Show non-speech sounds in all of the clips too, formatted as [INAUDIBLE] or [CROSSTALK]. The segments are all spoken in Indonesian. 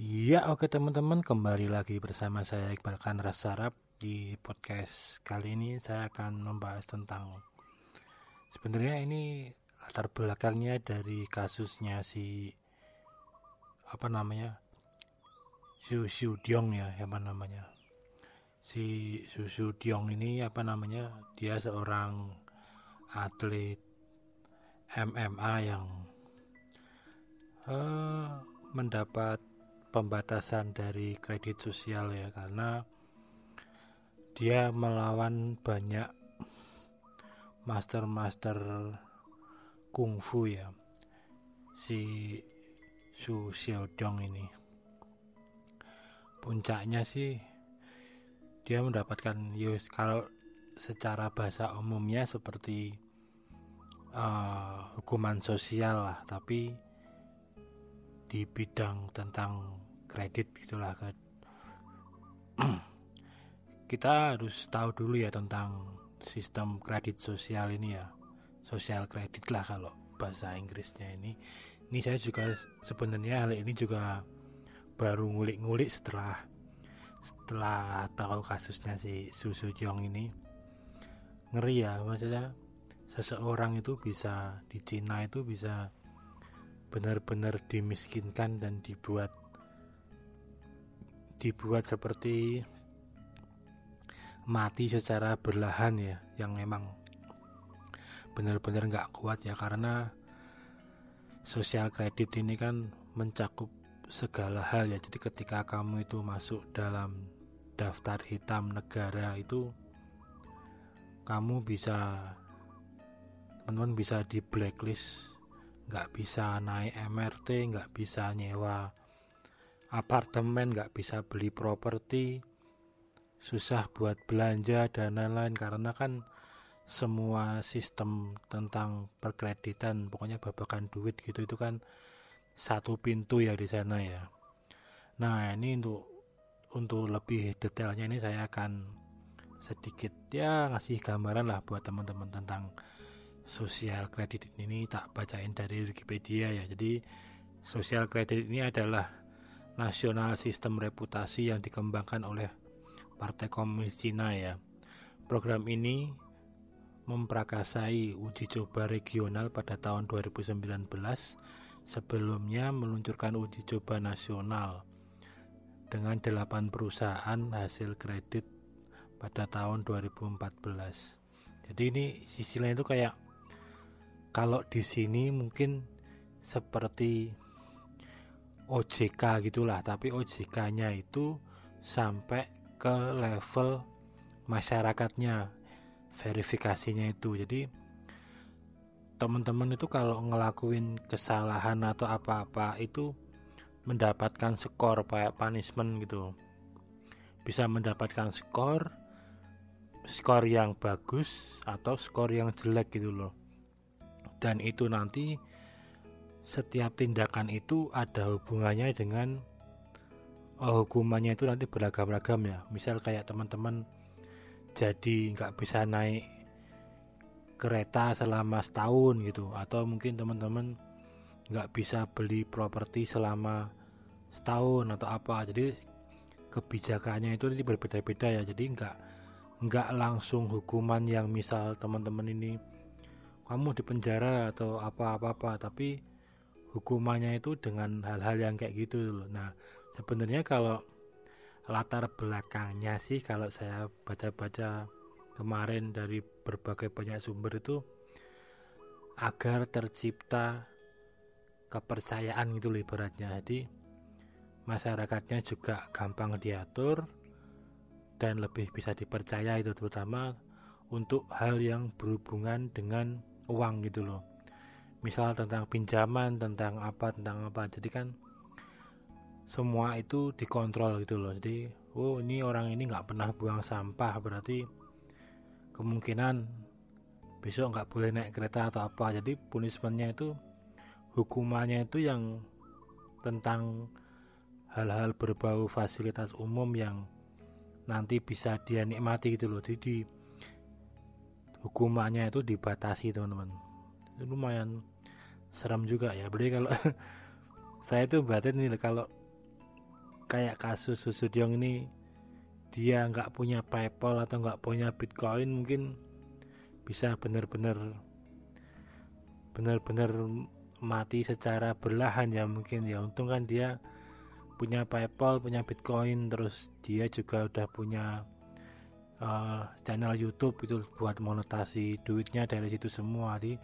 Ya oke teman-teman kembali lagi bersama saya Iqbal Kanras Sarap. Di podcast kali ini saya akan membahas tentang sebenarnya ini latar belakangnya dari kasusnya si apa namanya Su Su Diong ya apa namanya. Si Su Su Diong ini apa namanya dia seorang atlet MMA yang uh, mendapat pembatasan dari kredit sosial ya karena dia melawan banyak master-master kungfu ya si Su Xiaodong ini. Puncaknya sih dia mendapatkan yus kalau secara bahasa umumnya seperti uh, hukuman sosial lah tapi di bidang tentang kredit gitulah [CLEARS THROAT] kita harus tahu dulu ya tentang sistem kredit sosial ini ya. Sosial kredit lah kalau bahasa Inggrisnya ini. Ini saya juga sebenarnya hal ini juga baru ngulik-ngulik setelah setelah tahu kasusnya si Susu Jong ini. Ngeri ya maksudnya seseorang itu bisa di Cina itu bisa benar-benar dimiskinkan dan dibuat dibuat seperti mati secara berlahan ya yang memang benar-benar nggak kuat ya karena sosial kredit ini kan mencakup segala hal ya. Jadi ketika kamu itu masuk dalam daftar hitam negara itu kamu bisa teman-teman bisa di blacklist nggak bisa naik MRT nggak bisa nyewa apartemen nggak bisa beli properti. Susah buat belanja dan lain-lain karena kan semua sistem tentang perkreditan pokoknya babakan duit gitu itu kan satu pintu ya di sana ya. Nah ini untuk untuk lebih detailnya ini saya akan sedikit ya ngasih gambaran lah buat teman-teman tentang sosial kredit ini tak bacain dari Wikipedia ya. Jadi sosial kredit ini adalah nasional sistem reputasi yang dikembangkan oleh Partai Komunis Cina ya. Program ini memprakasai uji coba regional pada tahun 2019 sebelumnya meluncurkan uji coba nasional dengan 8 perusahaan hasil kredit pada tahun 2014. Jadi ini sisi lain itu kayak kalau di sini mungkin seperti OJK gitulah tapi OJK-nya itu sampai ke level masyarakatnya verifikasinya itu. Jadi teman-teman itu kalau ngelakuin kesalahan atau apa-apa itu mendapatkan skor kayak punishment gitu. Bisa mendapatkan skor skor yang bagus atau skor yang jelek gitu loh dan itu nanti setiap tindakan itu ada hubungannya dengan oh, hukumannya itu nanti beragam-ragam ya. Misal kayak teman-teman jadi nggak bisa naik kereta selama setahun gitu. Atau mungkin teman-teman nggak bisa beli properti selama setahun atau apa. Jadi kebijakannya itu nanti berbeda-beda ya. Jadi nggak nggak langsung hukuman yang misal teman-teman ini kamu di penjara atau apa-apa tapi hukumannya itu dengan hal-hal yang kayak gitu loh. Nah, sebenarnya kalau latar belakangnya sih kalau saya baca-baca kemarin dari berbagai banyak sumber itu agar tercipta kepercayaan gitu loh ibaratnya. Jadi masyarakatnya juga gampang diatur dan lebih bisa dipercaya itu terutama untuk hal yang berhubungan dengan uang gitu loh. Misal tentang pinjaman tentang apa tentang apa. Jadi kan semua itu dikontrol gitu loh. Jadi oh ini orang ini nggak pernah buang sampah berarti kemungkinan besok nggak boleh naik kereta atau apa. Jadi punishmentnya itu hukumannya itu yang tentang hal-hal berbau fasilitas umum yang nanti bisa dia nikmati gitu loh. Jadi hukumannya itu dibatasi teman-teman. Lumayan serem juga ya. Beli kalau [LAUGHS] saya itu berarti nih kalau kayak kasus Susudyong ini dia nggak punya PayPal atau nggak punya Bitcoin mungkin bisa benar-benar benar-benar mati secara berlahan ya mungkin ya. Untung kan dia punya PayPal punya Bitcoin terus dia juga udah punya uh, channel YouTube itu buat monetasi duitnya dari situ semua. Jadi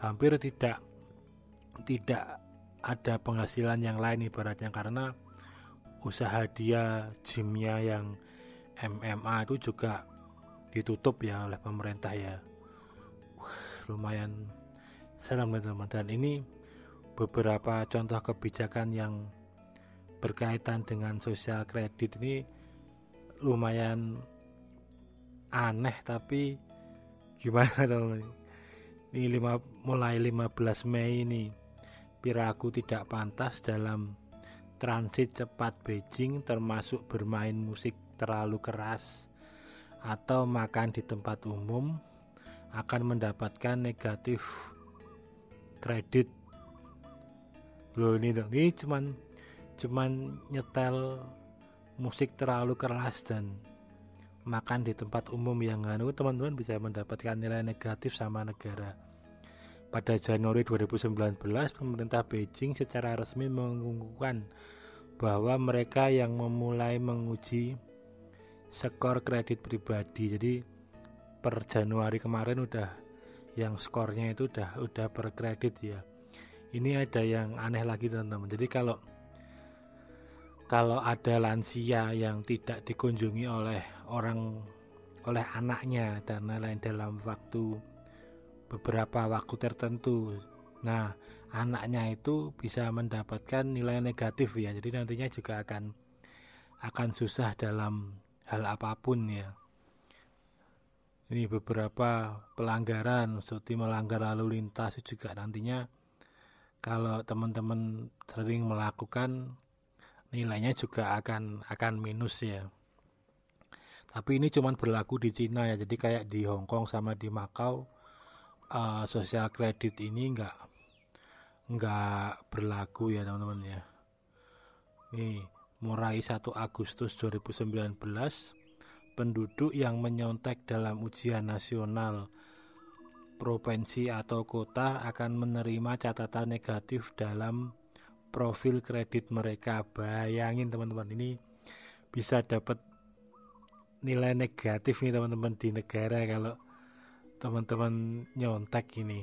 hampir tidak tidak ada penghasilan yang lain ibaratnya karena usaha dia gymnya yang MMA itu juga ditutup ya oleh pemerintah ya. Lumayan serem teman-teman. Dan ini beberapa contoh kebijakan yang berkaitan dengan sosial kredit ini lumayan aneh tapi gimana [LAUGHS] teman ini lima, mulai 15 Mei ini piraku tidak pantas dalam transit cepat Beijing termasuk bermain musik terlalu keras atau makan di tempat umum akan mendapatkan negatif kredit. Loh ini dong ini cuman cuman nyetel musik terlalu keras dan makan di tempat umum yang anu teman-teman bisa mendapatkan nilai negatif sama negara pada Januari 2019, pemerintah Beijing secara resmi mengumumkan bahwa mereka yang memulai menguji skor kredit pribadi. Jadi per Januari kemarin udah yang skornya itu udah udah per kredit ya. Ini ada yang aneh lagi teman-teman. Jadi kalau kalau ada lansia yang tidak dikunjungi oleh orang oleh anaknya dan lain-lain dalam waktu beberapa waktu tertentu. Nah, anaknya itu bisa mendapatkan nilai negatif ya. Jadi nantinya juga akan akan susah dalam hal apa pun ya. Ini beberapa pelanggaran seperti melanggar lalu lintas juga nantinya kalau teman-teman sering melakukan nilainya juga akan akan minus ya. Tapi ini cuma berlaku di Cina ya. Jadi kayak di Hong Kong sama di Makau uh, sosial kredit ini enggak enggak berlaku ya teman-teman ya nih mulai 1 Agustus 2019 penduduk yang menyontek dalam ujian nasional provinsi atau kota akan menerima catatan negatif dalam profil kredit mereka bayangin teman-teman ini bisa dapat nilai negatif nih teman-teman di negara kalau teman-teman nyontek ini.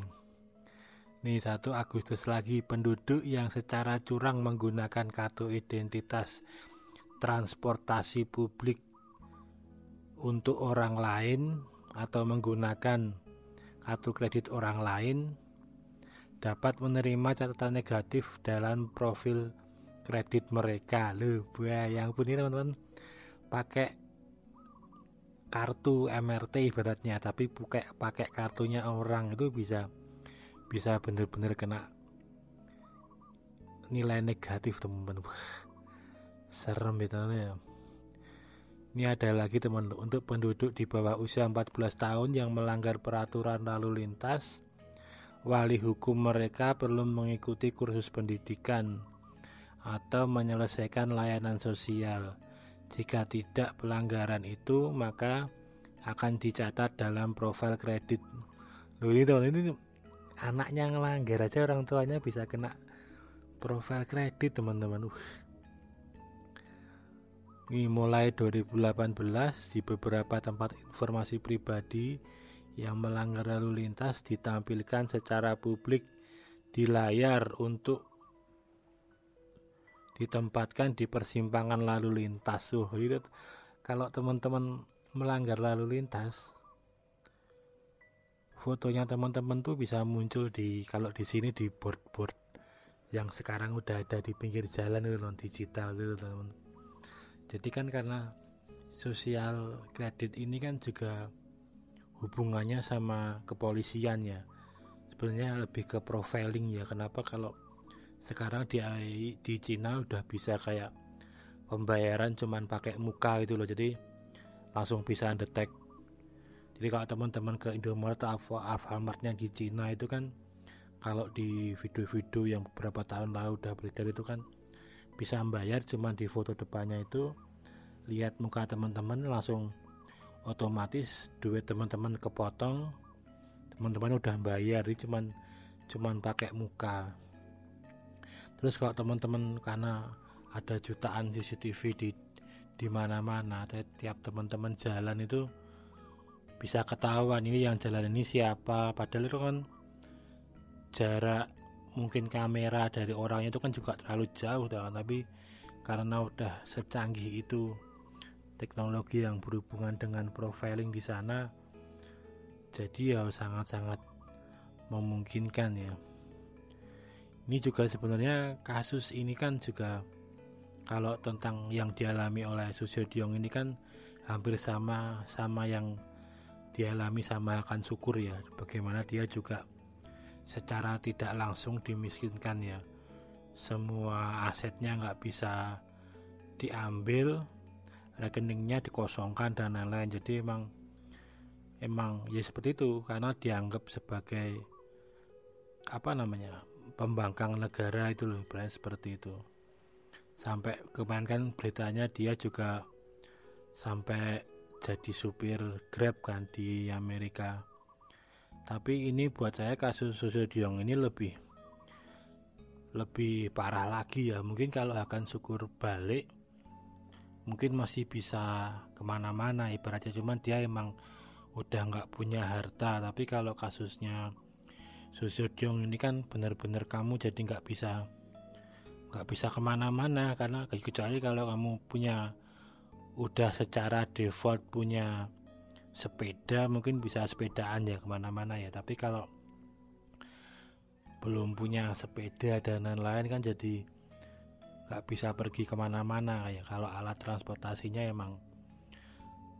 Nih satu Agustus lagi penduduk yang secara curang menggunakan kartu identitas transportasi publik untuk orang lain atau menggunakan kartu kredit orang lain dapat menerima catatan negatif dalam profil kredit mereka. Loh, yang pun ini teman-teman. Pakai kartu MRT ibaratnya tapi pakai pakai kartunya orang itu bisa bisa bener-bener kena nilai negatif teman-teman. Serem ya teman ya. Ini ada lagi teman untuk penduduk di bawah usia 14 tahun yang melanggar peraturan lalu lintas wali hukum mereka perlu mengikuti kursus pendidikan atau menyelesaikan layanan sosial jika tidak pelanggaran itu, maka akan dicatat dalam profil kredit. Loh ini teman ini anaknya ngelanggar aja orang tuanya bisa kena profil kredit teman-teman. Uh. Ini mulai 2018 di beberapa tempat informasi pribadi yang melanggar lalu lintas ditampilkan secara publik di layar untuk ditempatkan di persimpangan lalu lintas. Tuh itu kalau teman-teman melanggar lalu lintas fotonya teman-teman tuh bisa muncul di kalau di sini di board-board yang sekarang udah ada di pinggir jalan itu non digital itu teman jadi kan karena sosial kredit ini kan juga hubungannya sama kepolisian ya sebenarnya lebih ke profiling ya. Kenapa? Kalau sekarang di di Cina udah bisa kayak pembayaran cuman pakai muka gitu loh. Jadi langsung bisa detek jadi kalau teman-teman ke Indomaret atau Alfamartnya di Cina itu kan kalau di video-video yang beberapa tahun lalu udah beredar itu kan bisa membayar cuma di foto depannya itu lihat muka teman-teman langsung otomatis duit teman-teman kepotong teman-teman udah bayar ini cuman cuman pakai muka. Terus kalau teman-teman karena ada jutaan CCTV di di mana-mana tiap teman-teman jalan itu bisa ketahuan ini yang jalan ini siapa. Padahal itu kan jarak mungkin kamera dari orangnya itu kan juga terlalu jauh tapi karena udah secanggih itu teknologi yang berhubungan dengan profiling di sana jadi ya sangat-sangat memungkinkan ya. Ini juga sebenarnya kasus ini kan juga kalau tentang yang dialami oleh Susio Diong ini kan hampir sama sama yang dialami sama akan syukur ya. Bagaimana dia juga secara tidak langsung dimiskinkan ya. Semua asetnya nggak bisa diambil rekeningnya dikosongkan dan lain-lain. Jadi emang emang ya seperti itu. Karena dianggap sebagai apa namanya pembangkang negara itu loh seperti itu. Sampai kemarin kan beritanya dia juga sampai jadi supir grab kan di Amerika. Tapi ini buat saya kasus Susu Diong ini lebih lebih parah lagi ya. Mungkin kalau akan syukur balik mungkin masih bisa ke mana-mana ibaratnya. Cuman dia emang udah nggak punya harta. Tapi kalau kasusnya Susodyong ini kan benar-benar kamu jadi nggak bisa nggak bisa ke mana-mana. Karena kecuali kalau kamu punya udah secara default punya sepeda mungkin bisa sepedaan ya ke mana-mana ya. Tapi kalau belum punya sepeda dan lain-lain kan jadi nggak bisa pergi ke mana-mana. Ya kalau alat transportasinya emang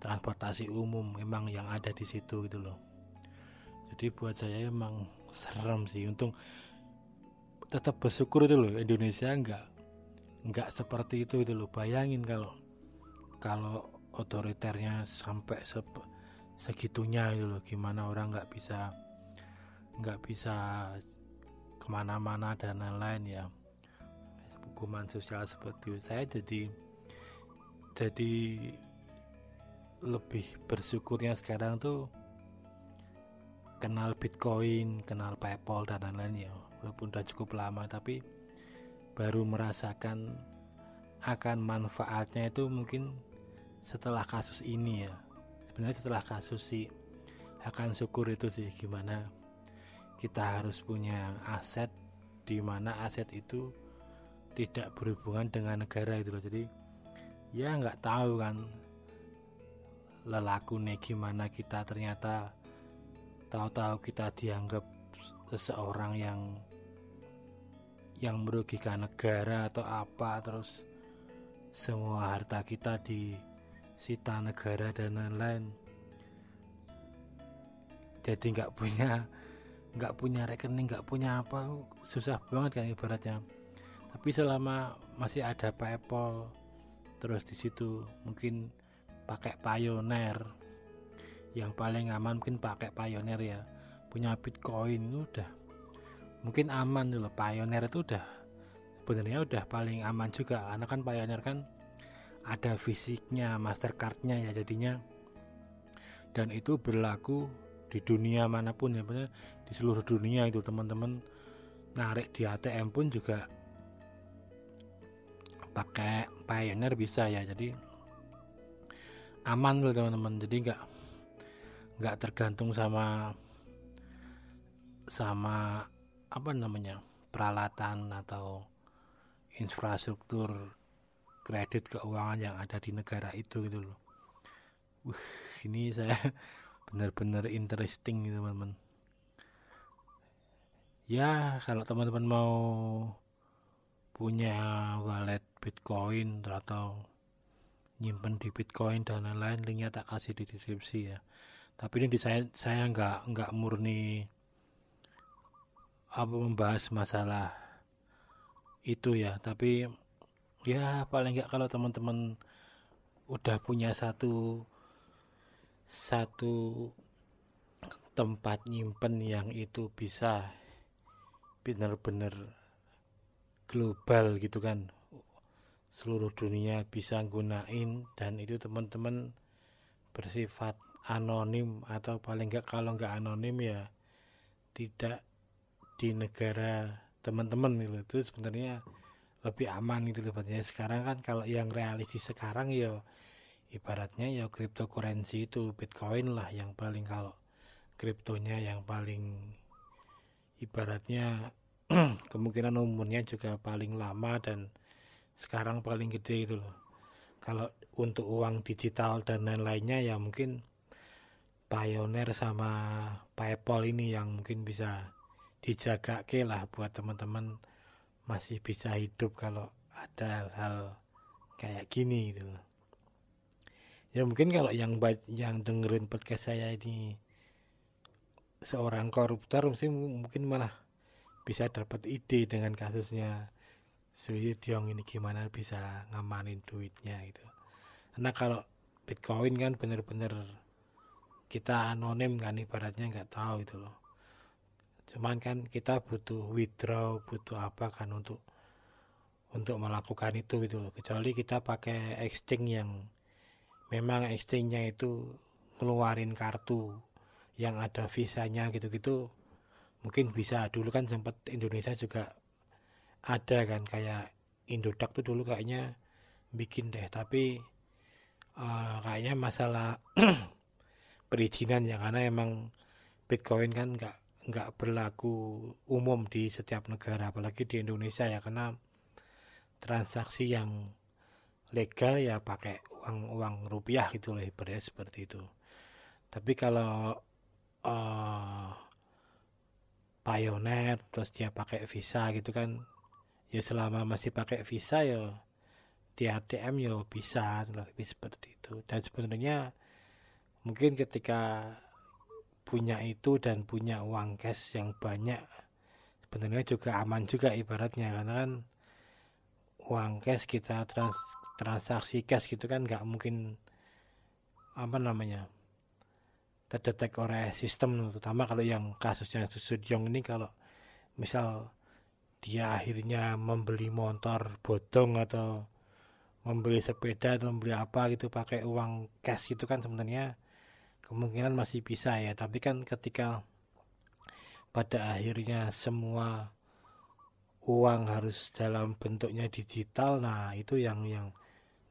transportasi umum emang yang ada di situ gitu loh. Jadi buat saya emang serem sih. Untung tetap bersyukur itu loh Indonesia nggak nggak seperti itu itu loh. Bayangin kalau kalau otoriternya sampai se segitunya itu loh. Gimana orang nggak bisa nggak bisa ke mana-mana dan lain-lain ya hukuman sosial seperti itu. Saya jadi jadi lebih bersyukurnya sekarang tuh kenal Bitcoin, kenal PayPal dan lain-lain ya. Walaupun udah cukup lama tapi baru merasakan akan manfaatnya itu mungkin setelah kasus ini ya. Sebenarnya setelah kasus sih akan syukur itu sih gimana kita harus punya aset di mana aset itu tidak berhubungan dengan negara itu loh. Jadi ya nggak tahu kan lelaku nih gimana kita. Ternyata tahu-tahu kita dianggap seseorang yang yang merugikan negara atau apa. Terus semua harta kita disita negara dan lain-lain. Jadi nggak punya nggak punya rekening nggak punya apa. Susah banget kan ibaratnya tapi selama masih ada PayPal terus di situ mungkin pakai Pioneer. Yang paling aman mungkin pakai Pioneer ya. Punya Bitcoin itu udah mungkin aman dulu. Pioneer itu udah sebenarnya udah paling aman juga. Karena kan Pioneer kan ada fisiknya Mastercardnya ya jadinya. Dan itu berlaku di dunia mana pun ya. Di seluruh dunia itu teman-teman. Narik di ATM pun juga pakai Pioneer bisa ya jadi aman loh teman-teman jadi nggak nggak tergantung sama sama apa namanya peralatan atau infrastruktur kredit keuangan yang ada di negara itu gitu loh. Wah, ini saya [LAUGHS] benar-benar interesting teman-teman. Ya, kalau teman-teman mau punya wallet Bitcoin atau nyimpen di Bitcoin dan lain-lain linknya tak kasih di deskripsi ya. Tapi ini saya saya nggak nggak murni apa membahas masalah itu ya. Tapi ya paling nggak kalau teman-teman udah punya satu satu tempat nyimpen yang itu bisa benar-benar global gitu kan seluruh dunia bisa gunain dan itu teman-teman bersifat anonim atau paling enggak kalau enggak anonim ya tidak di negara teman-teman gitu. Itu sebenarnya lebih aman gitu loh sekarang kan kalau yang realistis sekarang ya ibaratnya ya cryptocurrency itu bitcoin lah yang paling kalau kriptonya yang paling ibaratnya [CLEARS THROAT] kemungkinan umurnya juga paling lama dan sekarang paling gede itu loh. Kalau untuk uang digital dan lain-lainnya ya mungkin Pioneer sama PayPal ini yang mungkin bisa dijaga ke lah buat teman-teman masih bisa hidup kalau ada hal-hal kayak gini gitu loh. Ya mungkin kalau yang yang dengerin podcast saya ini seorang koruptor mungkin mungkin malah bisa dapat ide dengan kasusnya Suyudyong ini gimana bisa ngamanin duitnya gitu. Karena kalau Bitcoin kan bener-bener kita anonim kan ibaratnya nggak tahu itu loh. Cuman kan kita butuh withdraw, butuh apa kan untuk untuk melakukan itu gitu loh. Kecuali kita pakai exchange yang memang exchange-nya itu ngeluarin kartu yang ada visanya gitu-gitu mungkin bisa dulu kan sempat Indonesia juga ada kan kayak Indodax tuh dulu kayaknya bikin deh tapi uh, kayaknya masalah [CLEARS THROAT] perizinan ya karena emang Bitcoin kan nggak nggak berlaku umum di setiap negara apalagi di Indonesia ya karena transaksi yang legal ya pakai uang uang rupiah gitu loh ibaratnya seperti itu. Tapi kalau uh, Pioneer terus dia pakai visa gitu kan ya selama masih pakai visa ya di ATM ya bisa lebih seperti itu. Dan sebenarnya mungkin ketika punya itu dan punya uang cash yang banyak sebenarnya juga aman juga ibaratnya. Karena kan uang cash kita trans, transaksi cash gitu kan nggak mungkin apa namanya terdetek oleh sistem. Terutama kalau yang kasusnya Susyong ini kalau misal dia akhirnya membeli motor bodong atau membeli sepeda atau membeli apa gitu pakai uang cash gitu kan sebenarnya kemungkinan masih bisa ya. Tapi kan ketika pada akhirnya semua uang harus dalam bentuknya digital nah itu yang yang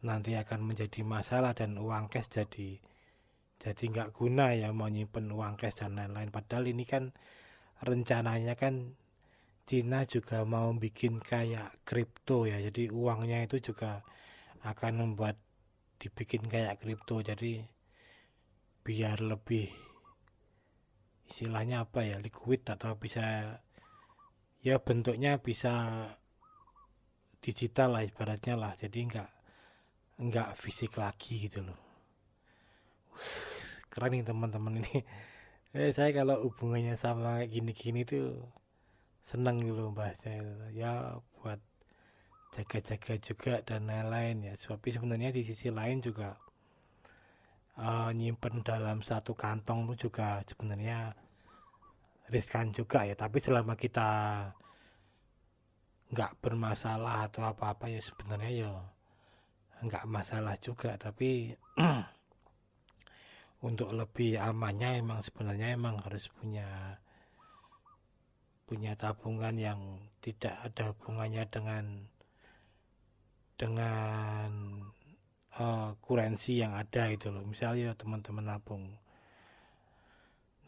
nanti akan menjadi masalah dan uang cash jadi jadi nggak guna ya mau nyimpen uang cash dan lain-lain. Padahal ini kan rencananya kan Cina juga mau bikin kayak kripto ya. Jadi uangnya itu juga akan membuat dibikin kayak kripto. Jadi biar lebih istilahnya apa ya liquid atau bisa ya bentuknya bisa digital lah ibaratnya lah. Jadi nggak nggak fisik lagi gitu loh. Keren nih teman-teman ini. [LAUGHS] Eh saya kalau hubungannya sama gini-gini tuh seneng gitu bahasnya ya buat jaga-jaga juga dan lain-lain ya. Tapi sebenarnya di sisi lain juga uh, nyimpen dalam satu kantong tuh juga sebenarnya riskan juga ya. Tapi selama kita nggak bermasalah atau apa-apa ya sebenarnya ya nggak masalah juga. Tapi [CLEARS THROAT] untuk lebih amannya emang sebenarnya emang harus punya punya tabungan yang tidak ada hubungannya dengan dengan uh, kurensi yang ada itu loh. Misalnya teman-teman nabung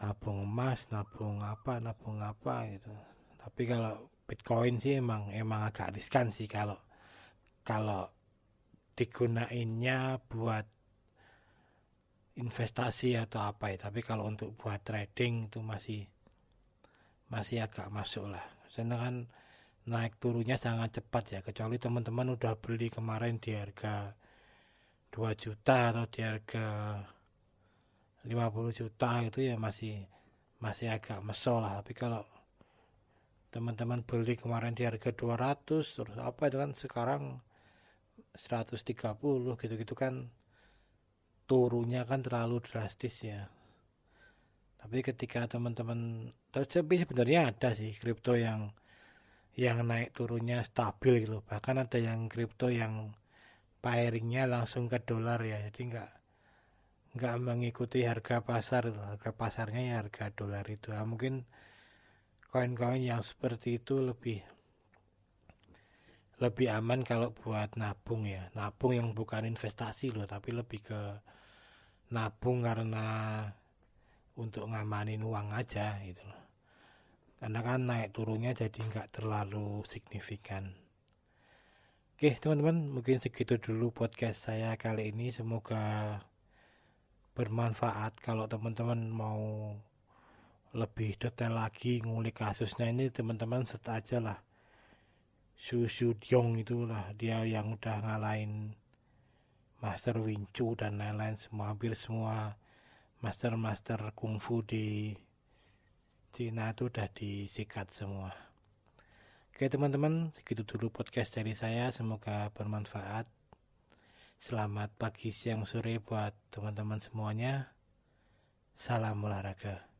nabung emas nabung apa nabung apa gitu. Tapi kalau bitcoin sih emang emang agak riskan sih kalau kalau digunainnya buat investasi atau apa ya. Tapi kalau untuk buat trading itu masih masih agak masuk lah. Karena kan naik turunnya sangat cepat ya kecuali teman-teman udah beli kemarin di harga 2 juta atau di harga 50 juta itu ya masih masih agak mesol lah. Tapi kalau teman-teman beli kemarin di harga 200 terus apa itu kan sekarang 130 gitu-gitu kan turunnya kan terlalu drastis ya tapi ketika teman-teman tapi sebenarnya ada sih kripto yang yang naik turunnya stabil gitu. Bahkan ada yang kripto yang pairingnya langsung ke dolar ya. Jadi nggak nggak mengikuti harga pasar harga pasarnya ya harga dolar itu. Nah, mungkin koin-koin yang seperti itu lebih lebih aman kalau buat nabung ya. Nabung yang bukan investasi loh tapi lebih ke nabung karena untuk ngamanin uang aja gitu loh. Karena kan naik turunnya jadi nggak terlalu signifikan. Oke teman-teman mungkin segitu dulu podcast saya kali ini. Semoga bermanfaat. Kalau teman-teman mau lebih detail lagi ngulik kasusnya ini teman-teman set aja lah. Su Su Diong itulah dia yang udah ngalahin Master Wing Chun dan lain-lain semua hampir semua master-master kungfu di Cina itu udah disikat semua. Oke teman-teman, segitu dulu podcast dari saya. Semoga bermanfaat. Selamat pagi, siang, sore buat teman-teman semuanya. Salam olahraga.